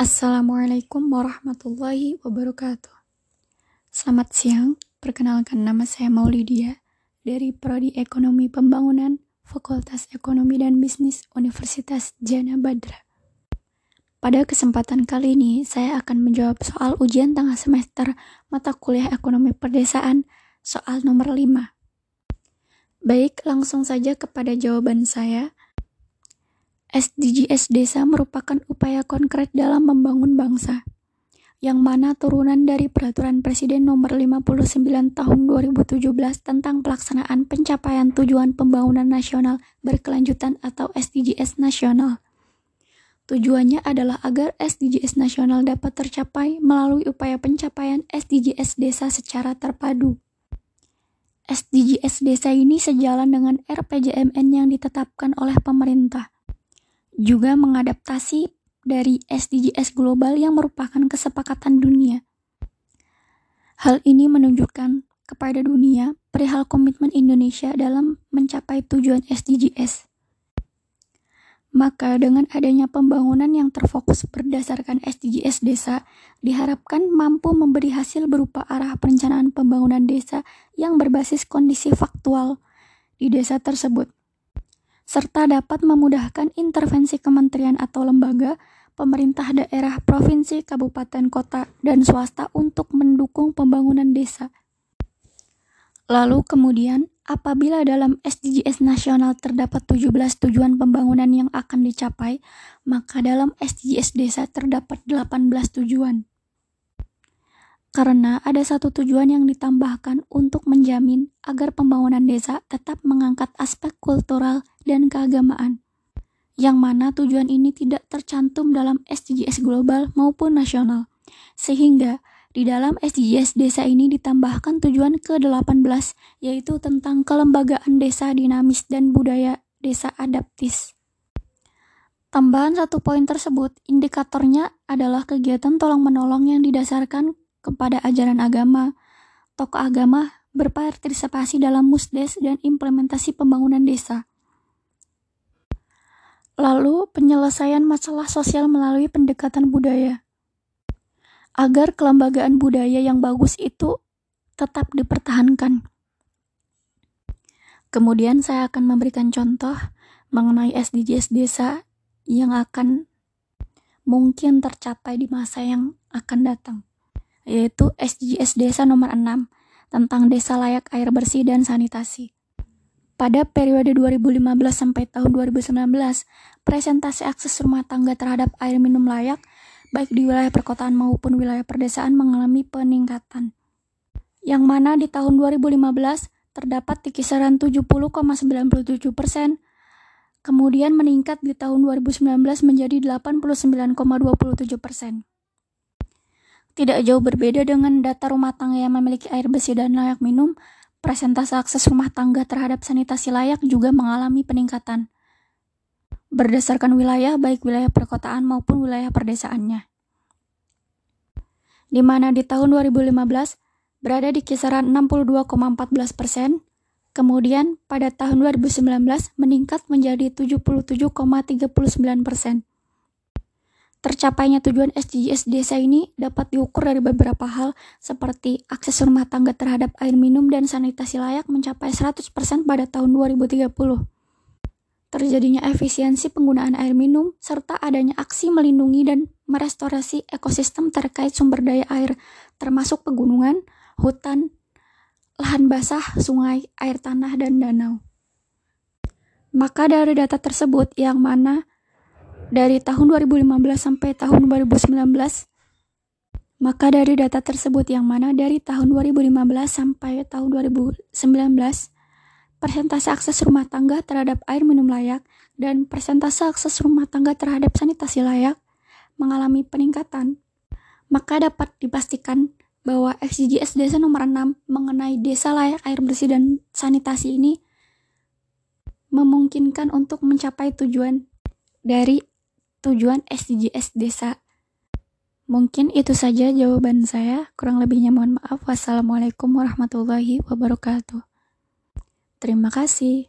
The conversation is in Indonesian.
Assalamualaikum warahmatullahi wabarakatuh. Selamat siang, perkenalkan nama saya Maulidia dari Prodi Ekonomi Pembangunan Fakultas Ekonomi dan Bisnis Universitas Jana Badra. Pada kesempatan kali ini, saya akan menjawab soal ujian tengah semester mata kuliah Ekonomi Perdesaan soal nomor 5. Baik, langsung saja kepada jawaban saya. SDGs Desa merupakan upaya konkret dalam membangun bangsa, yang mana turunan dari Peraturan Presiden Nomor 59 Tahun 2017 tentang pelaksanaan pencapaian tujuan pembangunan nasional berkelanjutan atau SDGs nasional. Tujuannya adalah agar SDGs nasional dapat tercapai melalui upaya pencapaian SDGs desa secara terpadu. SDGs desa ini sejalan dengan RPJMN yang ditetapkan oleh pemerintah juga mengadaptasi dari SDGs global yang merupakan kesepakatan dunia. Hal ini menunjukkan kepada dunia perihal komitmen Indonesia dalam mencapai tujuan SDGs. Maka dengan adanya pembangunan yang terfokus berdasarkan SDGs desa, diharapkan mampu memberi hasil berupa arah perencanaan pembangunan desa yang berbasis kondisi faktual di desa tersebut serta dapat memudahkan intervensi kementerian atau lembaga, pemerintah daerah, provinsi, kabupaten, kota, dan swasta untuk mendukung pembangunan desa. Lalu kemudian, apabila dalam SDGs nasional terdapat 17 tujuan pembangunan yang akan dicapai, maka dalam SDGs desa terdapat 18 tujuan karena ada satu tujuan yang ditambahkan untuk menjamin agar pembangunan desa tetap mengangkat aspek kultural dan keagamaan, yang mana tujuan ini tidak tercantum dalam SDGs global maupun nasional, sehingga di dalam SDGs desa ini ditambahkan tujuan ke-18, yaitu tentang kelembagaan desa dinamis dan budaya desa adaptis. Tambahan satu poin tersebut, indikatornya adalah kegiatan tolong-menolong yang didasarkan kepada ajaran agama, tokoh agama berpartisipasi dalam musdes dan implementasi pembangunan desa. Lalu, penyelesaian masalah sosial melalui pendekatan budaya. Agar kelembagaan budaya yang bagus itu tetap dipertahankan. Kemudian saya akan memberikan contoh mengenai SDGs desa yang akan mungkin tercapai di masa yang akan datang yaitu SDGs Desa nomor 6 tentang desa layak air bersih dan sanitasi. Pada periode 2015 sampai tahun 2019, presentasi akses rumah tangga terhadap air minum layak baik di wilayah perkotaan maupun wilayah perdesaan mengalami peningkatan. Yang mana di tahun 2015 terdapat di kisaran 70,97 persen, kemudian meningkat di tahun 2019 menjadi 89,27 persen. Tidak jauh berbeda dengan data rumah tangga yang memiliki air bersih dan layak minum, presentase akses rumah tangga terhadap sanitasi layak juga mengalami peningkatan. Berdasarkan wilayah, baik wilayah perkotaan maupun wilayah perdesaannya. Di mana di tahun 2015 berada di kisaran 62,14 persen, kemudian pada tahun 2019 meningkat menjadi 77,39 persen. Tercapainya tujuan SDGs desa ini dapat diukur dari beberapa hal seperti akses rumah tangga terhadap air minum dan sanitasi layak mencapai 100% pada tahun 2030. Terjadinya efisiensi penggunaan air minum serta adanya aksi melindungi dan merestorasi ekosistem terkait sumber daya air termasuk pegunungan, hutan, lahan basah, sungai, air tanah, dan danau. Maka dari data tersebut yang mana dari tahun 2015 sampai tahun 2019 maka dari data tersebut yang mana dari tahun 2015 sampai tahun 2019 persentase akses rumah tangga terhadap air minum layak dan persentase akses rumah tangga terhadap sanitasi layak mengalami peningkatan maka dapat dipastikan bahwa SDGs desa nomor 6 mengenai desa layak air bersih dan sanitasi ini memungkinkan untuk mencapai tujuan dari tujuan SDGs desa. Mungkin itu saja jawaban saya. Kurang lebihnya mohon maaf. Wassalamualaikum warahmatullahi wabarakatuh. Terima kasih.